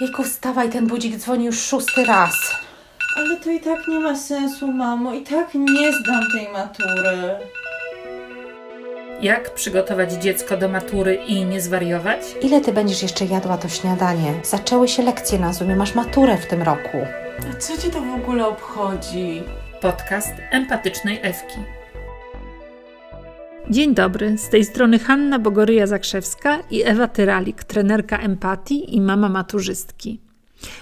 Jejku, wstawaj, ten budzik dzwoni już szósty raz. Ale to i tak nie ma sensu, mamo. I tak nie zdam tej matury. Jak przygotować dziecko do matury i nie zwariować? Ile ty będziesz jeszcze jadła to śniadanie? Zaczęły się lekcje na Zoomie, masz maturę w tym roku. A co cię to w ogóle obchodzi? Podcast empatycznej Ewki. Dzień dobry, z tej strony Hanna Bogoryja-Zakrzewska i Ewa Tyralik, trenerka empatii i mama maturzystki.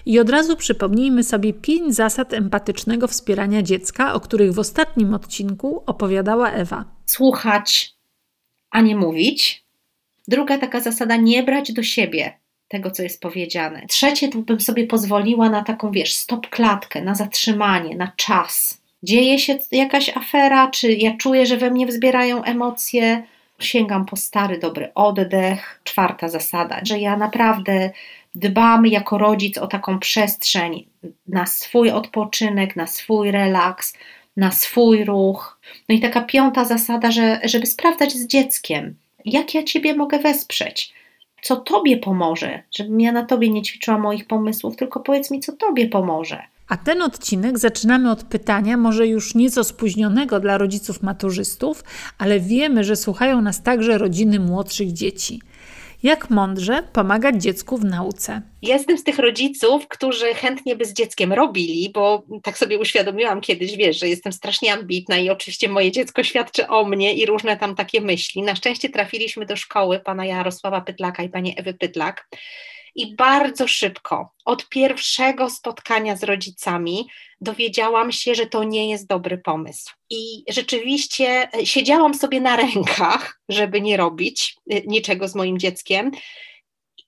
I od razu przypomnijmy sobie pięć zasad empatycznego wspierania dziecka, o których w ostatnim odcinku opowiadała Ewa. Słuchać, a nie mówić. Druga taka zasada, nie brać do siebie tego, co jest powiedziane. Trzecie, to bym sobie pozwoliła na taką, wiesz, stop klatkę, na zatrzymanie, na czas. Dzieje się jakaś afera, czy ja czuję, że we mnie wzbierają emocje, sięgam po stary, dobry oddech. Czwarta zasada, że ja naprawdę dbam jako rodzic o taką przestrzeń na swój odpoczynek, na swój relaks, na swój ruch. No i taka piąta zasada, że, żeby sprawdzać z dzieckiem, jak ja Ciebie mogę wesprzeć, co Tobie pomoże, żebym ja na Tobie nie ćwiczyła moich pomysłów, tylko powiedz mi, co Tobie pomoże. A ten odcinek zaczynamy od pytania, może już nieco spóźnionego dla rodziców maturzystów, ale wiemy, że słuchają nas także rodziny młodszych dzieci. Jak mądrze pomagać dziecku w nauce? Jestem z tych rodziców, którzy chętnie by z dzieckiem robili, bo tak sobie uświadomiłam kiedyś, wiesz, że jestem strasznie ambitna i oczywiście moje dziecko świadczy o mnie i różne tam takie myśli. Na szczęście trafiliśmy do szkoły pana Jarosława Pytlaka i pani Ewy Pytlak i bardzo szybko, od pierwszego spotkania z rodzicami, dowiedziałam się, że to nie jest dobry pomysł. I rzeczywiście e, siedziałam sobie na rękach, żeby nie robić e, niczego z moim dzieckiem.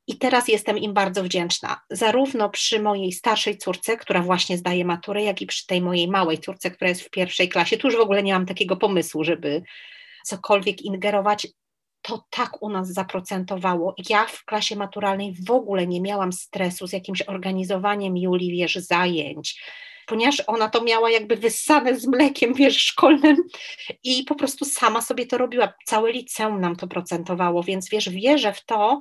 I teraz jestem im bardzo wdzięczna, zarówno przy mojej starszej córce, która właśnie zdaje maturę, jak i przy tej mojej małej córce, która jest w pierwszej klasie. Tu już w ogóle nie mam takiego pomysłu, żeby cokolwiek ingerować to tak u nas zaprocentowało. Ja w klasie maturalnej w ogóle nie miałam stresu z jakimś organizowaniem Julii, wiesz, zajęć, ponieważ ona to miała jakby wyssane z mlekiem, wiesz, szkolnym i po prostu sama sobie to robiła. Całe liceum nam to procentowało, więc wiesz, wierzę w to,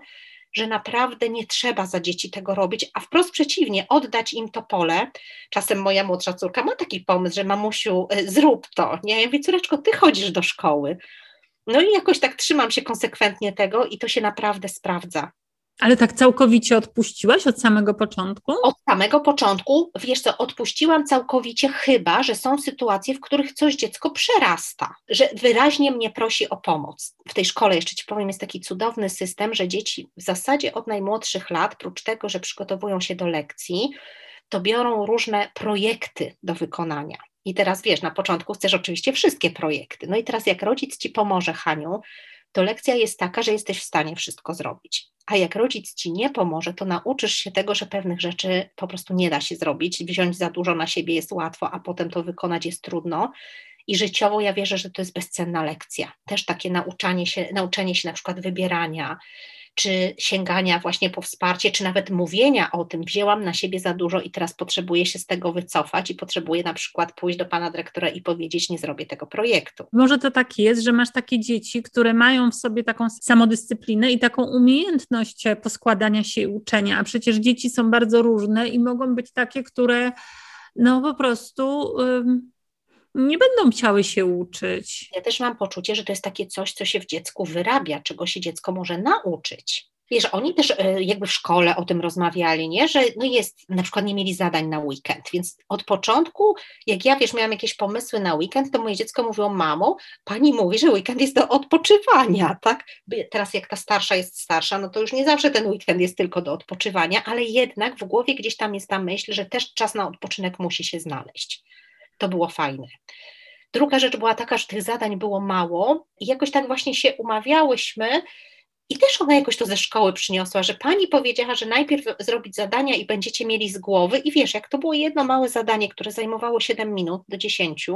że naprawdę nie trzeba za dzieci tego robić, a wprost przeciwnie, oddać im to pole. Czasem moja młodsza córka ma taki pomysł, że mamusiu, y, zrób to, nie? Ja mówię, córeczko, ty chodzisz do szkoły, no i jakoś tak trzymam się konsekwentnie tego i to się naprawdę sprawdza. Ale tak całkowicie odpuściłaś od samego początku? Od samego początku, wiesz co, odpuściłam całkowicie, chyba, że są sytuacje, w których coś dziecko przerasta, że wyraźnie mnie prosi o pomoc. W tej szkole, jeszcze Ci powiem, jest taki cudowny system, że dzieci w zasadzie od najmłodszych lat, prócz tego, że przygotowują się do lekcji, to biorą różne projekty do wykonania. I teraz wiesz, na początku chcesz oczywiście wszystkie projekty. No i teraz, jak rodzic ci pomoże, Haniu, to lekcja jest taka, że jesteś w stanie wszystko zrobić. A jak rodzic ci nie pomoże, to nauczysz się tego, że pewnych rzeczy po prostu nie da się zrobić. Wziąć za dużo na siebie jest łatwo, a potem to wykonać jest trudno. I życiowo ja wierzę, że to jest bezcenna lekcja. Też takie nauczanie się, nauczenie się na przykład wybierania, czy sięgania właśnie po wsparcie, czy nawet mówienia o tym, wzięłam na siebie za dużo i teraz potrzebuję się z tego wycofać i potrzebuję na przykład pójść do pana dyrektora i powiedzieć, nie zrobię tego projektu. Może to tak jest, że masz takie dzieci, które mają w sobie taką samodyscyplinę i taką umiejętność poskładania się i uczenia, a przecież dzieci są bardzo różne i mogą być takie, które no po prostu nie będą chciały się uczyć. Ja też mam poczucie, że to jest takie coś, co się w dziecku wyrabia, czego się dziecko może nauczyć. Wiesz, oni też e, jakby w szkole o tym rozmawiali, nie? że no jest, na przykład nie mieli zadań na weekend, więc od początku, jak ja wiesz, miałam jakieś pomysły na weekend, to moje dziecko mówiło, mamo, pani mówi, że weekend jest do odpoczywania, tak? Teraz jak ta starsza jest starsza, no to już nie zawsze ten weekend jest tylko do odpoczywania, ale jednak w głowie gdzieś tam jest ta myśl, że też czas na odpoczynek musi się znaleźć. To było fajne. Druga rzecz była taka, że tych zadań było mało i jakoś tak właśnie się umawiałyśmy, i też ona jakoś to ze szkoły przyniosła, że pani powiedziała, że najpierw zrobić zadania i będziecie mieli z głowy. I wiesz, jak to było jedno małe zadanie, które zajmowało 7 minut do 10,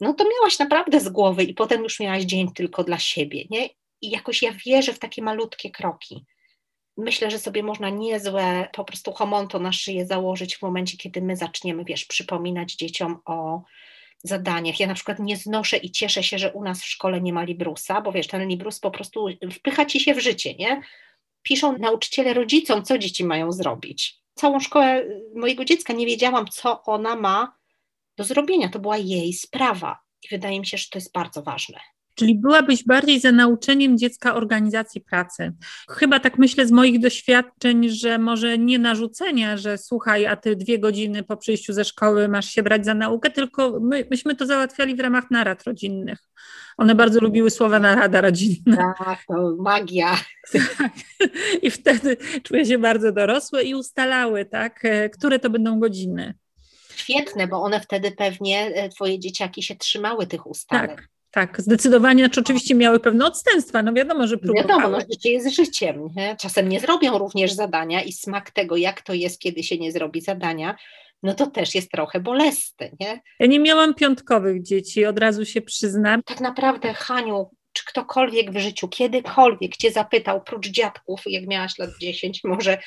no to miałaś naprawdę z głowy i potem już miałaś dzień tylko dla siebie. Nie? I jakoś ja wierzę w takie malutkie kroki. Myślę, że sobie można niezłe po prostu homonto na szyję założyć w momencie, kiedy my zaczniemy, wiesz, przypominać dzieciom o zadaniach. Ja na przykład nie znoszę i cieszę się, że u nas w szkole nie ma Librusa, bo wiesz, ten Librus po prostu wpycha ci się w życie, nie? Piszą nauczyciele rodzicom, co dzieci mają zrobić. całą szkołę mojego dziecka nie wiedziałam, co ona ma do zrobienia. To była jej sprawa. I wydaje mi się, że to jest bardzo ważne. Czyli byłabyś bardziej za nauczeniem dziecka organizacji pracy. Chyba tak myślę z moich doświadczeń, że może nie narzucenia, że słuchaj, a ty dwie godziny po przyjściu ze szkoły masz się brać za naukę, tylko my, myśmy to załatwiali w ramach narad rodzinnych. One bardzo lubiły słowa narada rodzinna. Tak, to magia. Tak. I wtedy czuję się bardzo dorosłe i ustalały, tak, e, które to będą godziny. Świetne, bo one wtedy pewnie, e, twoje dzieciaki się trzymały tych ustaleń. Tak. Tak, zdecydowanie, znaczy oczywiście miały pewne odstępstwa, no wiadomo, że próbowały. Wiadomo, no, życie jest życiem. Nie? Czasem nie zrobią również zadania i smak tego, jak to jest, kiedy się nie zrobi zadania, no to też jest trochę bolesne. Nie? Ja nie miałam piątkowych dzieci, od razu się przyznam. Tak naprawdę, Haniu, czy ktokolwiek w życiu, kiedykolwiek cię zapytał, prócz dziadków, jak miałaś lat 10, może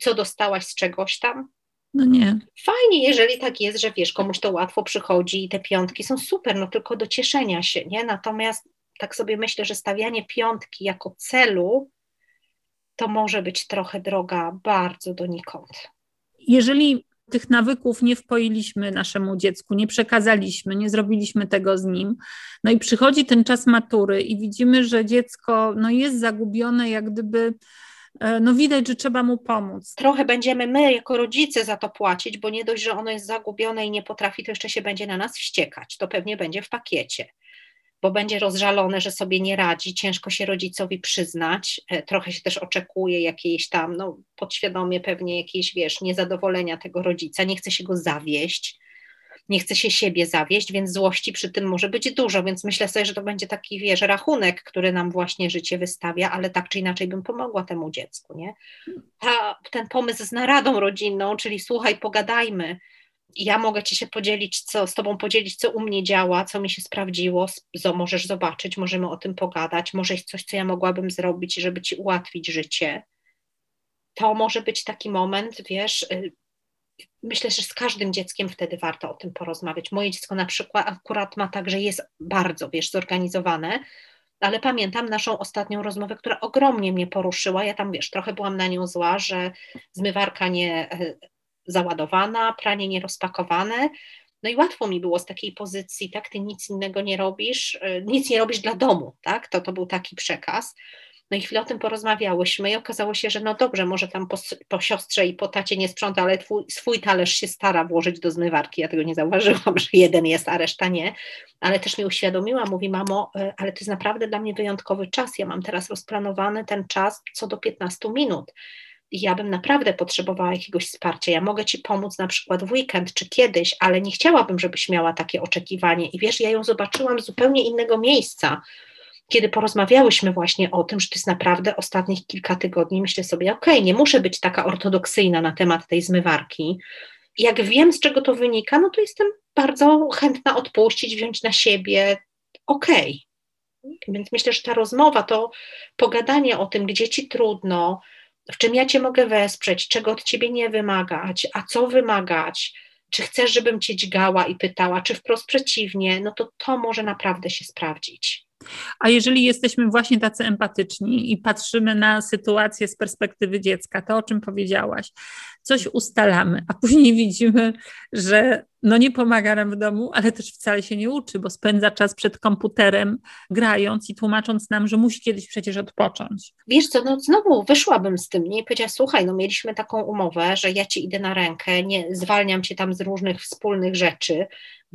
co dostałaś z czegoś tam? No nie. Fajnie, jeżeli tak jest, że wiesz, komuś to łatwo przychodzi i te piątki są super, no tylko do cieszenia się, nie? Natomiast tak sobie myślę, że stawianie piątki jako celu to może być trochę droga bardzo donikąd. Jeżeli tych nawyków nie wpoiliśmy naszemu dziecku, nie przekazaliśmy, nie zrobiliśmy tego z nim. No i przychodzi ten czas matury i widzimy, że dziecko no, jest zagubione, jak gdyby no widać, że trzeba mu pomóc. Trochę będziemy my jako rodzice za to płacić, bo nie dość, że ono jest zagubione i nie potrafi, to jeszcze się będzie na nas wściekać. To pewnie będzie w pakiecie, bo będzie rozżalone, że sobie nie radzi, ciężko się rodzicowi przyznać, e, trochę się też oczekuje jakiejś tam, no podświadomie pewnie jakieś, wiesz, niezadowolenia tego rodzica, nie chce się go zawieść nie chce się siebie zawieść, więc złości przy tym może być dużo, więc myślę sobie, że to będzie taki, wiesz, rachunek, który nam właśnie życie wystawia, ale tak czy inaczej bym pomogła temu dziecku, nie? Ta, ten pomysł z naradą rodzinną, czyli słuchaj, pogadajmy, ja mogę ci się podzielić, co, z tobą podzielić, co u mnie działa, co mi się sprawdziło, co możesz zobaczyć, możemy o tym pogadać, może jest coś, co ja mogłabym zrobić, żeby ci ułatwić życie. To może być taki moment, wiesz, y, myślę, że z każdym dzieckiem wtedy warto o tym porozmawiać. Moje dziecko na przykład akurat ma tak, że jest bardzo, wiesz, zorganizowane, ale pamiętam naszą ostatnią rozmowę, która ogromnie mnie poruszyła. Ja tam, wiesz, trochę byłam na nią zła, że zmywarka nie e, załadowana, pranie nie rozpakowane. No i łatwo mi było z takiej pozycji, tak, ty nic innego nie robisz, e, nic nie robisz dla domu, tak, to, to był taki przekaz. No i chwilę o tym porozmawiałyśmy i okazało się, że no dobrze, może tam po, po siostrze i po tacie nie sprząta, ale twój, swój talerz się stara włożyć do zmywarki. Ja tego nie zauważyłam, że jeden jest, a reszta nie. Ale też mi uświadomiła, mówi mamo, e, ale to jest naprawdę dla mnie wyjątkowy czas. Ja mam teraz rozplanowany ten czas co do 15 minut. Ja bym naprawdę potrzebowała jakiegoś wsparcia. Ja mogę ci pomóc na przykład w weekend czy kiedyś, ale nie chciałabym, żebyś miała takie oczekiwanie. I wiesz, ja ją zobaczyłam z zupełnie innego miejsca kiedy porozmawiałyśmy właśnie o tym, że to jest naprawdę ostatnich kilka tygodni, myślę sobie, okej, okay, nie muszę być taka ortodoksyjna na temat tej zmywarki. Jak wiem, z czego to wynika, no to jestem bardzo chętna odpuścić, wziąć na siebie, okej. Okay. Więc myślę, że ta rozmowa, to pogadanie o tym, gdzie ci trudno, w czym ja cię mogę wesprzeć, czego od ciebie nie wymagać, a co wymagać, czy chcesz, żebym cię dźgała i pytała, czy wprost przeciwnie, no to to może naprawdę się sprawdzić. A jeżeli jesteśmy właśnie tacy empatyczni i patrzymy na sytuację z perspektywy dziecka, to o czym powiedziałaś, coś ustalamy, a później widzimy, że no nie pomaga nam w domu, ale też wcale się nie uczy, bo spędza czas przed komputerem, grając i tłumacząc nam, że musi kiedyś przecież odpocząć. Wiesz co, no znowu wyszłabym z tym, nie? I powiedziała, słuchaj, no mieliśmy taką umowę, że ja ci idę na rękę, nie zwalniam cię tam z różnych wspólnych rzeczy,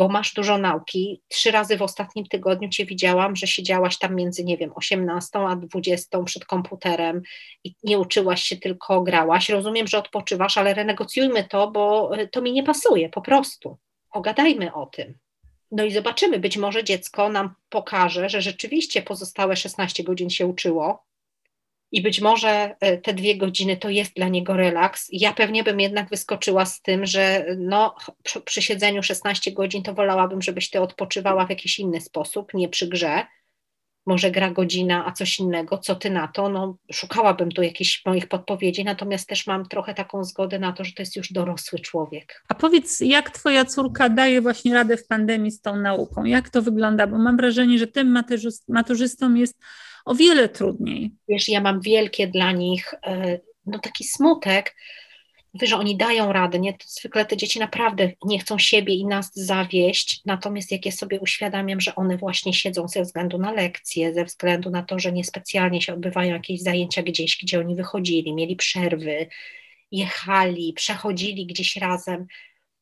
bo masz dużo nauki. Trzy razy w ostatnim tygodniu Cię widziałam, że siedziałaś tam między, nie wiem, 18 a 20 przed komputerem i nie uczyłaś się, tylko grałaś. Rozumiem, że odpoczywasz, ale renegocjujmy to, bo e, to mi nie pasuje, po prostu. Pogadajmy o tym. No i zobaczymy, być może dziecko nam pokaże, że rzeczywiście pozostałe 16 godzin się uczyło, i być może e, te dwie godziny to jest dla niego relaks. Ja pewnie bym jednak wyskoczyła z tym, że no, przy siedzeniu 16 godzin to wolałabym, żebyś ty odpoczywała w jakiś inny sposób, nie przy grze. Może gra godzina, a coś innego, co ty na to? No, szukałabym tu jakichś moich podpowiedzi, natomiast też mam trochę taką zgodę na to, że to jest już dorosły człowiek. A powiedz, jak twoja córka daje właśnie radę w pandemii z tą nauką? Jak to wygląda? Bo mam wrażenie, że tym maturzystom jest o wiele trudniej. Wiesz, ja mam wielkie dla nich, e, no taki smutek. Mówię, że oni dają radę, nie? To zwykle te dzieci naprawdę nie chcą siebie i nas zawieść, natomiast jak ja sobie uświadamiam, że one właśnie siedzą ze względu na lekcje, ze względu na to, że niespecjalnie się odbywają jakieś zajęcia gdzieś, gdzie oni wychodzili, mieli przerwy, jechali, przechodzili gdzieś razem.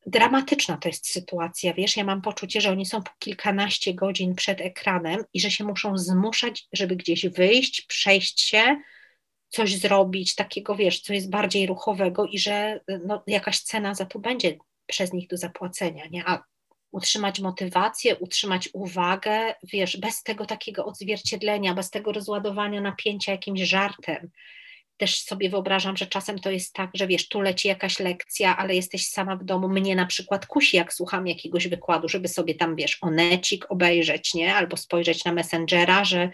Dramatyczna to jest sytuacja, wiesz, ja mam poczucie, że oni są po kilkanaście godzin przed ekranem i że się muszą zmuszać, żeby gdzieś wyjść, przejść się, coś zrobić takiego, wiesz, co jest bardziej ruchowego i że no, jakaś cena za to będzie przez nich do zapłacenia, nie? A utrzymać motywację, utrzymać uwagę, wiesz, bez tego takiego odzwierciedlenia, bez tego rozładowania napięcia jakimś żartem. Też sobie wyobrażam, że czasem to jest tak, że wiesz, tu leci jakaś lekcja, ale jesteś sama w domu. Mnie na przykład kusi, jak słucham jakiegoś wykładu, żeby sobie tam, wiesz, onecik obejrzeć, nie? Albo spojrzeć na Messengera, że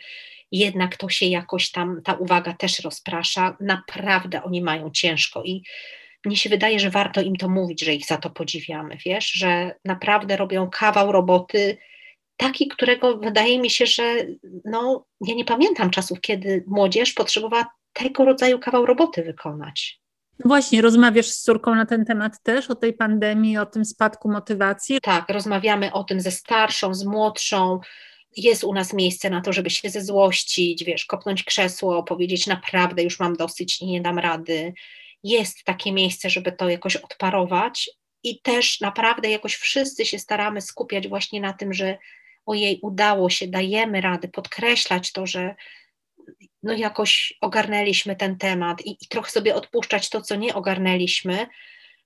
jednak to się jakoś tam, ta uwaga też rozprasza. Naprawdę oni mają ciężko i mnie się wydaje, że warto im to mówić, że ich za to podziwiamy, wiesz, że naprawdę robią kawał roboty, taki, którego wydaje mi się, że no, ja nie pamiętam czasów, kiedy młodzież potrzebowała tego rodzaju kawał roboty wykonać. No właśnie, rozmawiasz z córką na ten temat też, o tej pandemii, o tym spadku motywacji? Tak, rozmawiamy o tym ze starszą, z młodszą, jest u nas miejsce na to, żeby się zezłościć, wiesz, kopnąć krzesło, powiedzieć naprawdę już mam dosyć i nie dam rady. Jest takie miejsce, żeby to jakoś odparować i też naprawdę jakoś wszyscy się staramy skupiać właśnie na tym, że ojej, udało się, dajemy rady, podkreślać to, że no jakoś ogarnęliśmy ten temat i, i trochę sobie odpuszczać to, co nie ogarnęliśmy,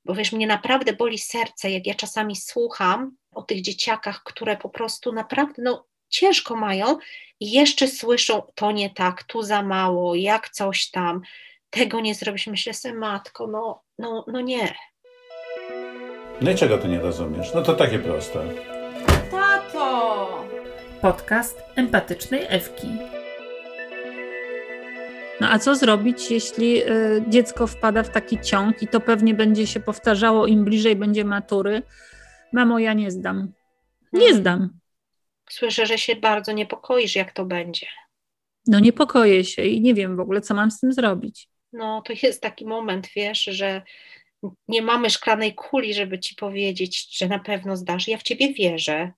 bo wiesz, mnie naprawdę boli serce, jak ja czasami słucham o tych dzieciakach, które po prostu naprawdę, no ciężko mają i jeszcze słyszą, to nie tak, tu za mało, jak coś tam, tego nie zrobisz. Myślę sobie, matko, no, no, no nie. No i czego ty nie rozumiesz? No to takie proste. Tato! Podcast empatycznej Ewki. No a co zrobić, jeśli y, dziecko wpada w taki ciąg i to pewnie będzie się powtarzało, im bliżej będzie matury? Mamo, ja nie zdam. Nie Hmm. zdam. Słyszę, że się bardzo niepokoisz, jak to będzie. No niepokoję się i nie wiem w ogóle, co mam z tym zrobić. No, to jest taki moment, wiesz, że nie mamy szklanej kuli, żeby ci powiedzieć, że na pewno zdasz. Ja w ciebie wierzę.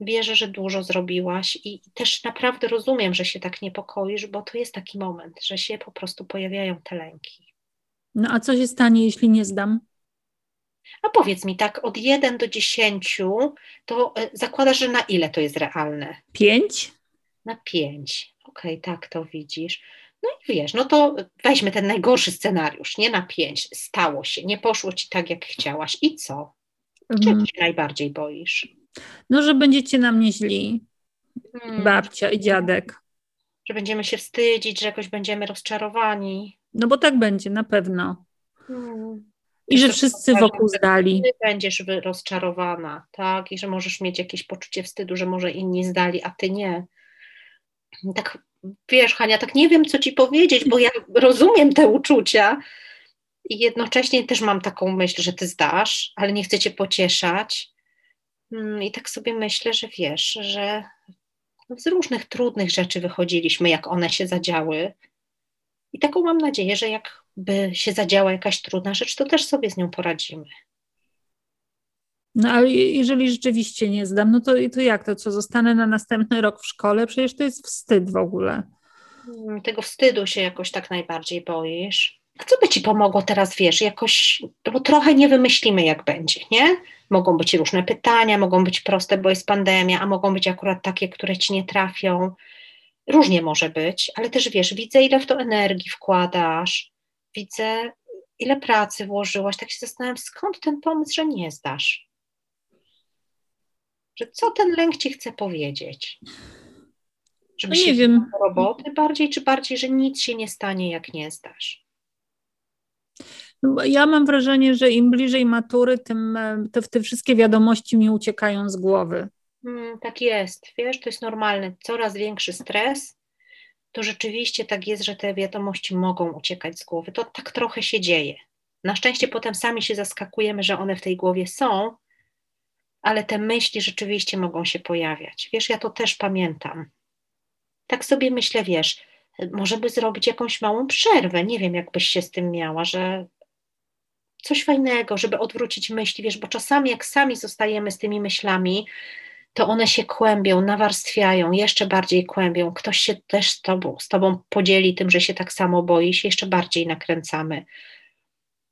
Wierzę, że dużo zrobiłaś i też naprawdę rozumiem, że się tak niepokoisz, bo to jest taki moment, że się po prostu pojawiają te lęki. No a co się stanie, jeśli nie zdam? A powiedz mi tak, od 1 do 10, to e, zakładasz, że na ile to jest realne? Pięć? Na 5. Okej, tak to widzisz. No i wiesz, no to weźmy ten najgorszy scenariusz, nie na 5. Stało się, nie poszło ci tak, jak chciałaś. I co? Czego Mm, się najbardziej boisz? No, że będziecie na mnie źli, Hmm, babcia i dziadek. Że będziemy się wstydzić, że jakoś będziemy rozczarowani. No bo tak będzie, na pewno. Hmm. I że wszyscy wokół zdali. Ty będziesz rozczarowana, tak? I że możesz mieć jakieś poczucie wstydu, że może inni zdali, a ty nie. Tak, wiesz, Hania, tak nie wiem, co ci powiedzieć, bo ja rozumiem te uczucia i jednocześnie też mam taką myśl, że ty zdasz, ale nie chcę cię pocieszać. Mm, I tak sobie myślę, że wiesz, że z różnych trudnych rzeczy wychodziliśmy, jak one się zadziały. I taką mam nadzieję, że jakby się zadziała jakaś trudna rzecz, to też sobie z nią poradzimy. No ale je- jeżeli rzeczywiście nie zdam, no to, to jak to, co zostanę na następny rok w szkole? Przecież to jest wstyd w ogóle. Mm, Tego wstydu się jakoś tak najbardziej boisz. A co by ci pomogło teraz, wiesz, jakoś, bo trochę nie wymyślimy, jak będzie, nie? Mogą być różne pytania, mogą być proste, bo jest pandemia, a mogą być akurat takie, które ci nie trafią. Różnie może być, ale też wiesz, widzę, ile w to energii wkładasz, widzę, ile pracy włożyłaś. Tak się zastanawiam, skąd ten pomysł, że nie zdasz? Że co ten lęk ci chce powiedzieć? Żeby No się nie wiem. roboty bardziej, czy bardziej, że nic się nie stanie, jak nie zdasz? Ja mam wrażenie, że im bliżej matury, tym e, te, te wszystkie wiadomości mi uciekają z głowy. Mm, tak jest, wiesz, to jest normalne. Coraz większy stres, to rzeczywiście tak jest, że te wiadomości mogą uciekać z głowy. To tak trochę się dzieje. Na szczęście potem sami się zaskakujemy, że one w tej głowie są, ale te myśli rzeczywiście mogą się pojawiać. Wiesz, ja to też pamiętam. Tak sobie myślę, wiesz, może by zrobić jakąś małą przerwę. Nie wiem, jak byś się z tym miała, że coś fajnego, żeby odwrócić myśli, wiesz, bo czasami jak sami zostajemy z tymi myślami, to one się kłębią, nawarstwiają, jeszcze bardziej kłębią. Ktoś się też z tobą, z tobą podzieli tym, że się tak samo boi, się jeszcze bardziej nakręcamy.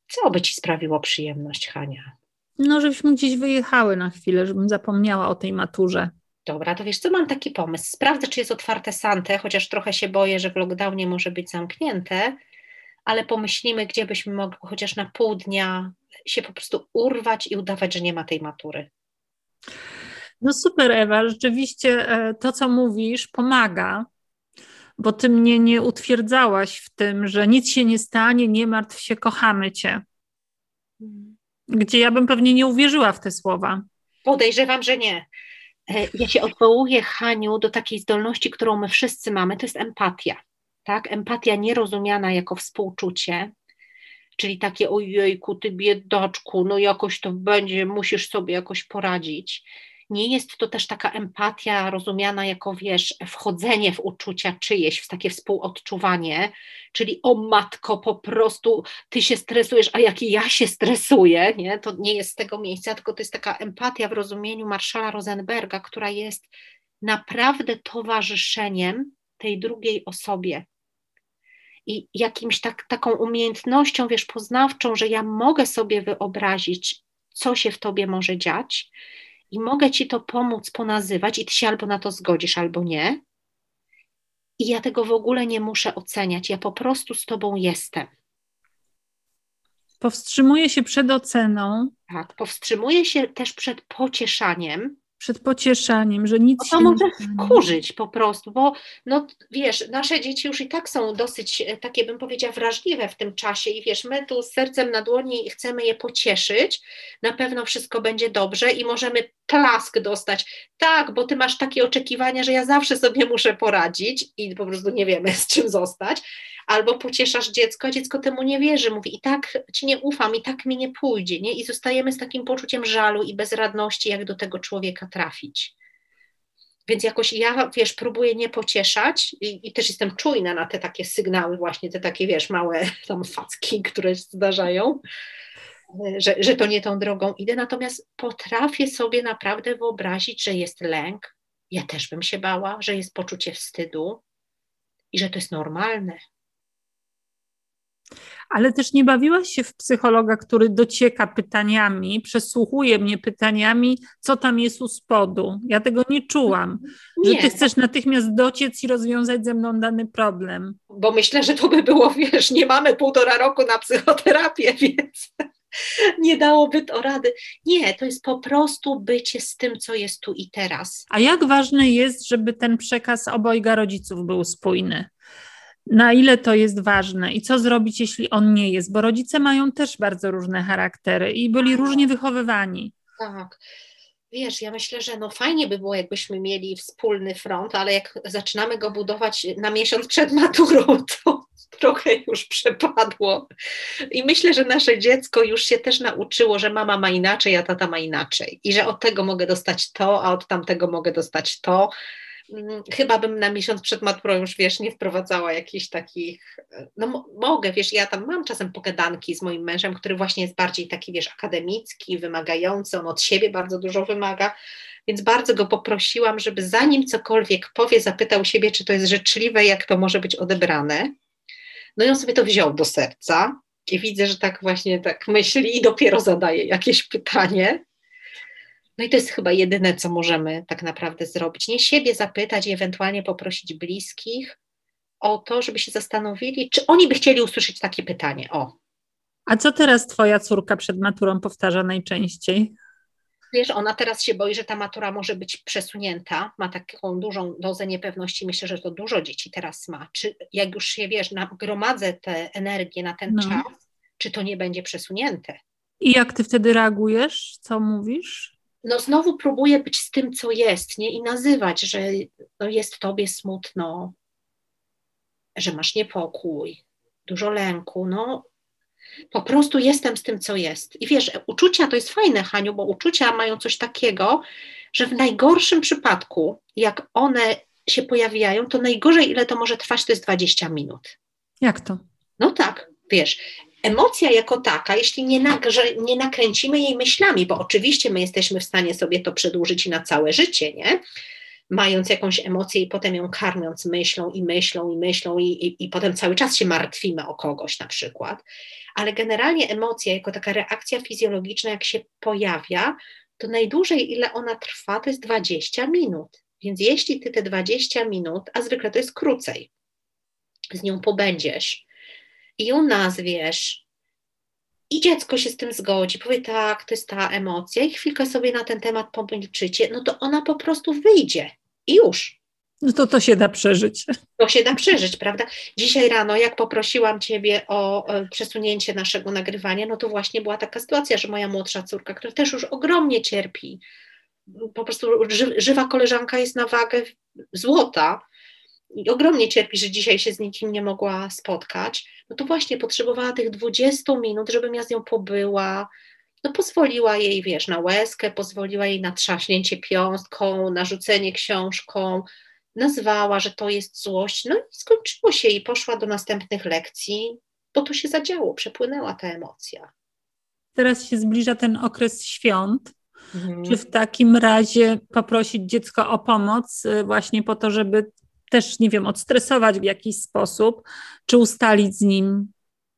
Co by ci sprawiło przyjemność, Hania? No, żebyśmy gdzieś wyjechały na chwilę, żebym zapomniała o tej maturze. Dobra, to wiesz co, mam taki pomysł. Sprawdzę, czy jest otwarte Sante, chociaż trochę się boję, że w lockdownie może być zamknięte, ale pomyślimy, gdzie byśmy mogli chociaż na pół dnia się po prostu urwać i udawać, że nie ma tej matury. No super, Ewa, rzeczywiście e, to, co mówisz, pomaga, bo ty mnie nie utwierdzałaś w tym, że nic się nie stanie, nie martw się, kochamy cię. Gdzie ja bym pewnie nie uwierzyła w te słowa. Podejrzewam, że nie. E, ja się odwołuję, Haniu, do takiej zdolności, którą my wszyscy mamy, to jest empatia. Tak? Empatia nierozumiana jako współczucie, czyli takie ojejku, ty biedaczku, no jakoś to będzie, musisz sobie jakoś poradzić nie jest to też taka empatia rozumiana jako, wiesz, wchodzenie w uczucia czyjeś, w takie współodczuwanie, czyli o matko, po prostu ty się stresujesz, a jak ja się stresuję, nie? to nie jest z tego miejsca, tylko to jest taka empatia w rozumieniu Marszala Rosenberga, która jest naprawdę towarzyszeniem tej drugiej osobie. I jakimś tak, taką umiejętnością, wiesz, poznawczą, że ja mogę sobie wyobrazić, co się w tobie może dziać, i mogę ci to pomóc ponazywać, i ty się albo na to zgodzisz, albo nie. I ja tego w ogóle nie muszę oceniać, ja po prostu z tobą jestem. Powstrzymuję się przed oceną. Tak, powstrzymuję się też przed pocieszaniem, przed pocieszaniem, że nic to może wkurzyć po prostu, bo no wiesz, nasze dzieci już i tak są dosyć e, takie, bym powiedziała, wrażliwe w tym czasie i wiesz, my tu z sercem na dłoni chcemy je pocieszyć, na pewno wszystko będzie dobrze i możemy klask dostać. Tak, bo ty masz takie oczekiwania, że ja zawsze sobie muszę poradzić i po prostu nie wiemy z czym zostać, albo pocieszasz dziecko, a dziecko temu nie wierzy, mówi i tak ci nie ufam, i tak mi nie pójdzie, nie? I zostajemy z takim poczuciem żalu i bezradności, jak do tego człowieka trafić. Więc jakoś ja, wiesz, próbuję nie pocieszać i, i, też jestem czujna na te takie sygnały, właśnie te takie, wiesz, małe tam facki, które się zdarzają, że, że to nie tą drogą idę. Natomiast potrafię sobie naprawdę wyobrazić, że jest lęk. Ja też bym się bała, że jest poczucie wstydu i że to jest normalne, ale też nie bawiłaś się w psychologa, który docieka pytaniami, przesłuchuje mnie pytaniami, co tam jest u spodu. Ja tego nie czułam, nie. że ty chcesz natychmiast dociec i rozwiązać ze mną dany problem. Bo myślę, że to by było, wiesz, nie mamy półtora roku na psychoterapię, więc nie dałoby to rady. Nie, to jest po prostu bycie z tym, co jest tu i teraz. A jak ważne jest, żeby ten przekaz obojga rodziców był spójny? na ile to jest ważne i co zrobić, jeśli on nie jest, bo rodzice mają też bardzo różne charaktery i byli tak. różnie wychowywani. Tak. Wiesz, ja myślę, że no fajnie by było, jakbyśmy mieli wspólny front, ale jak zaczynamy go budować na miesiąc przed maturą, to trochę już przepadło. I myślę, że nasze dziecko już się też nauczyło, że mama ma inaczej, a tata ma inaczej. I że od tego mogę dostać to, a od tamtego mogę dostać to. Mm, chyba bym na miesiąc przed maturą już, wiesz, nie wprowadzała jakichś takich, no mogę, wiesz, ja tam mam czasem pogadanki z moim mężem, który właśnie jest bardziej taki, wiesz, akademicki, wymagający, on od siebie bardzo dużo wymaga, więc bardzo go poprosiłam, żeby zanim cokolwiek powie, zapytał siebie, czy to jest życzliwe, jak to może być odebrane. No i on sobie to wziął do serca i widzę, że tak właśnie tak myśli i dopiero zadaje jakieś pytanie. No i to jest chyba jedyne, co możemy tak naprawdę zrobić. Nie siebie zapytać i ewentualnie poprosić bliskich o to, żeby się zastanowili, czy oni by chcieli usłyszeć takie pytanie. O. A co teraz twoja córka przed maturą powtarza najczęściej? Wiesz, ona teraz się boi, że ta matura może być przesunięta, ma taką dużą dozę niepewności, myślę, że to dużo dzieci teraz ma. Czy jak już się, wiesz, nagromadzę tę energię na ten no. czas, czy to nie będzie przesunięte? I jak ty wtedy reagujesz? Co mówisz? no znowu próbuję być z tym, co jest, nie? I nazywać, że no jest tobie smutno, że masz niepokój, dużo lęku, no po prostu jestem z tym, co jest. I wiesz, uczucia to jest fajne, Haniu, bo uczucia mają coś takiego, że w najgorszym przypadku, jak one się pojawiają, to najgorzej, ile to może trwać, to jest 20 minut. Jak to? No tak, wiesz, emocja jako taka, jeśli nie, nagrze, nie nakręcimy jej myślami, bo oczywiście my jesteśmy w stanie sobie to przedłużyć na całe życie, nie? Mając jakąś emocję i potem ją karmiąc myślą i myślą i myślą i, i, i potem cały czas się martwimy o kogoś na przykład. Ale generalnie emocja jako taka reakcja fizjologiczna, jak się pojawia, to najdłużej ile ona trwa, to jest 20 minut. Więc jeśli ty te 20 minut, a zwykle to jest krócej, z nią pobędziesz i ją nazwiesz, i dziecko się z tym zgodzi, powie tak, to jest ta emocja, i chwilkę sobie na ten temat pomilczycie, no to ona po prostu wyjdzie i już. No to to się da przeżyć. To się da przeżyć, prawda? Dzisiaj rano, jak poprosiłam Ciebie o e, przesunięcie naszego nagrywania, no to właśnie była taka sytuacja, że moja młodsza córka, która też już ogromnie cierpi, po prostu ży, żywa koleżanka jest na wagę złota i ogromnie cierpi, że dzisiaj się z nikim nie mogła spotkać, no to właśnie potrzebowała tych 20 minut, żebym ja z nią pobyła, no pozwoliła jej, wiesz, na łezkę, pozwoliła jej na trzaśnięcie piąstką, na rzucenie książką, nazwała, że to jest złość, no i skończyło się i poszła do następnych lekcji, bo to się zadziało, przepłynęła ta emocja. Teraz się zbliża ten okres świąt. Mhm. Czy w takim razie poprosić dziecko o pomoc y, właśnie po to, żeby też, nie wiem, odstresować w jakiś sposób, czy ustalić z nim,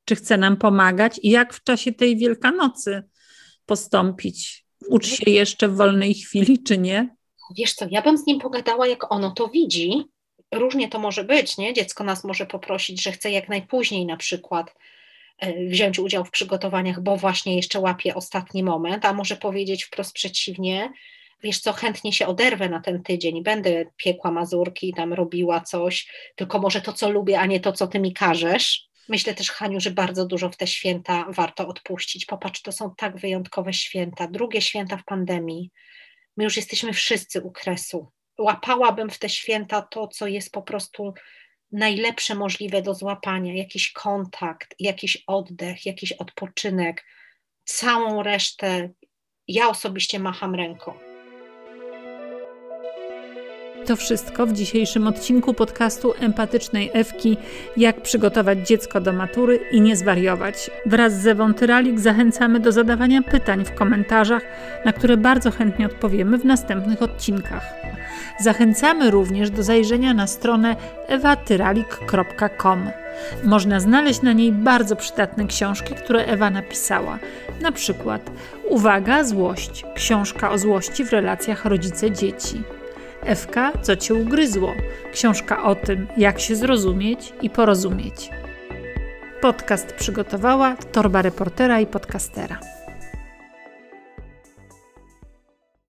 czy chce nam pomagać i jak w czasie tej Wielkanocy postąpić? Uczy się jeszcze w wolnej chwili, czy nie? Wiesz co, ja bym z nim pogadała, jak ono to widzi. Różnie to może być, nie? Dziecko nas może poprosić, że chce jak najpóźniej na przykład e, wziąć udział w przygotowaniach, bo właśnie jeszcze łapie ostatni moment, a może powiedzieć wprost przeciwnie, wiesz co, chętnie się oderwę na ten tydzień, będę piekła mazurki, tam robiła coś, tylko może to, co lubię, a nie to, co ty mi każesz. Myślę też, Haniu, że bardzo dużo w te święta warto odpuścić. Popatrz, to są tak wyjątkowe święta, drugie święta w pandemii. My już jesteśmy wszyscy u kresu. Łapałabym w te święta to, co jest po prostu najlepsze możliwe do złapania, jakiś kontakt, jakiś oddech, jakiś odpoczynek. Całą resztę ja osobiście macham ręką. To wszystko w dzisiejszym odcinku podcastu Empatycznej Ewki Jak przygotować dziecko do matury i nie zwariować. Wraz z Ewą Tyralik zachęcamy do zadawania pytań w komentarzach, na które bardzo chętnie odpowiemy w następnych odcinkach. Zachęcamy również do zajrzenia na stronę ewatyralik.com. Można znaleźć na niej bardzo przydatne książki, które Ewa napisała. Na przykład Uwaga, złość książka o złości w relacjach rodzice-dzieci. Ewka, co cię ugryzło? Książka o tym, jak się zrozumieć i porozumieć. Podcast przygotowała torba reportera i podcastera.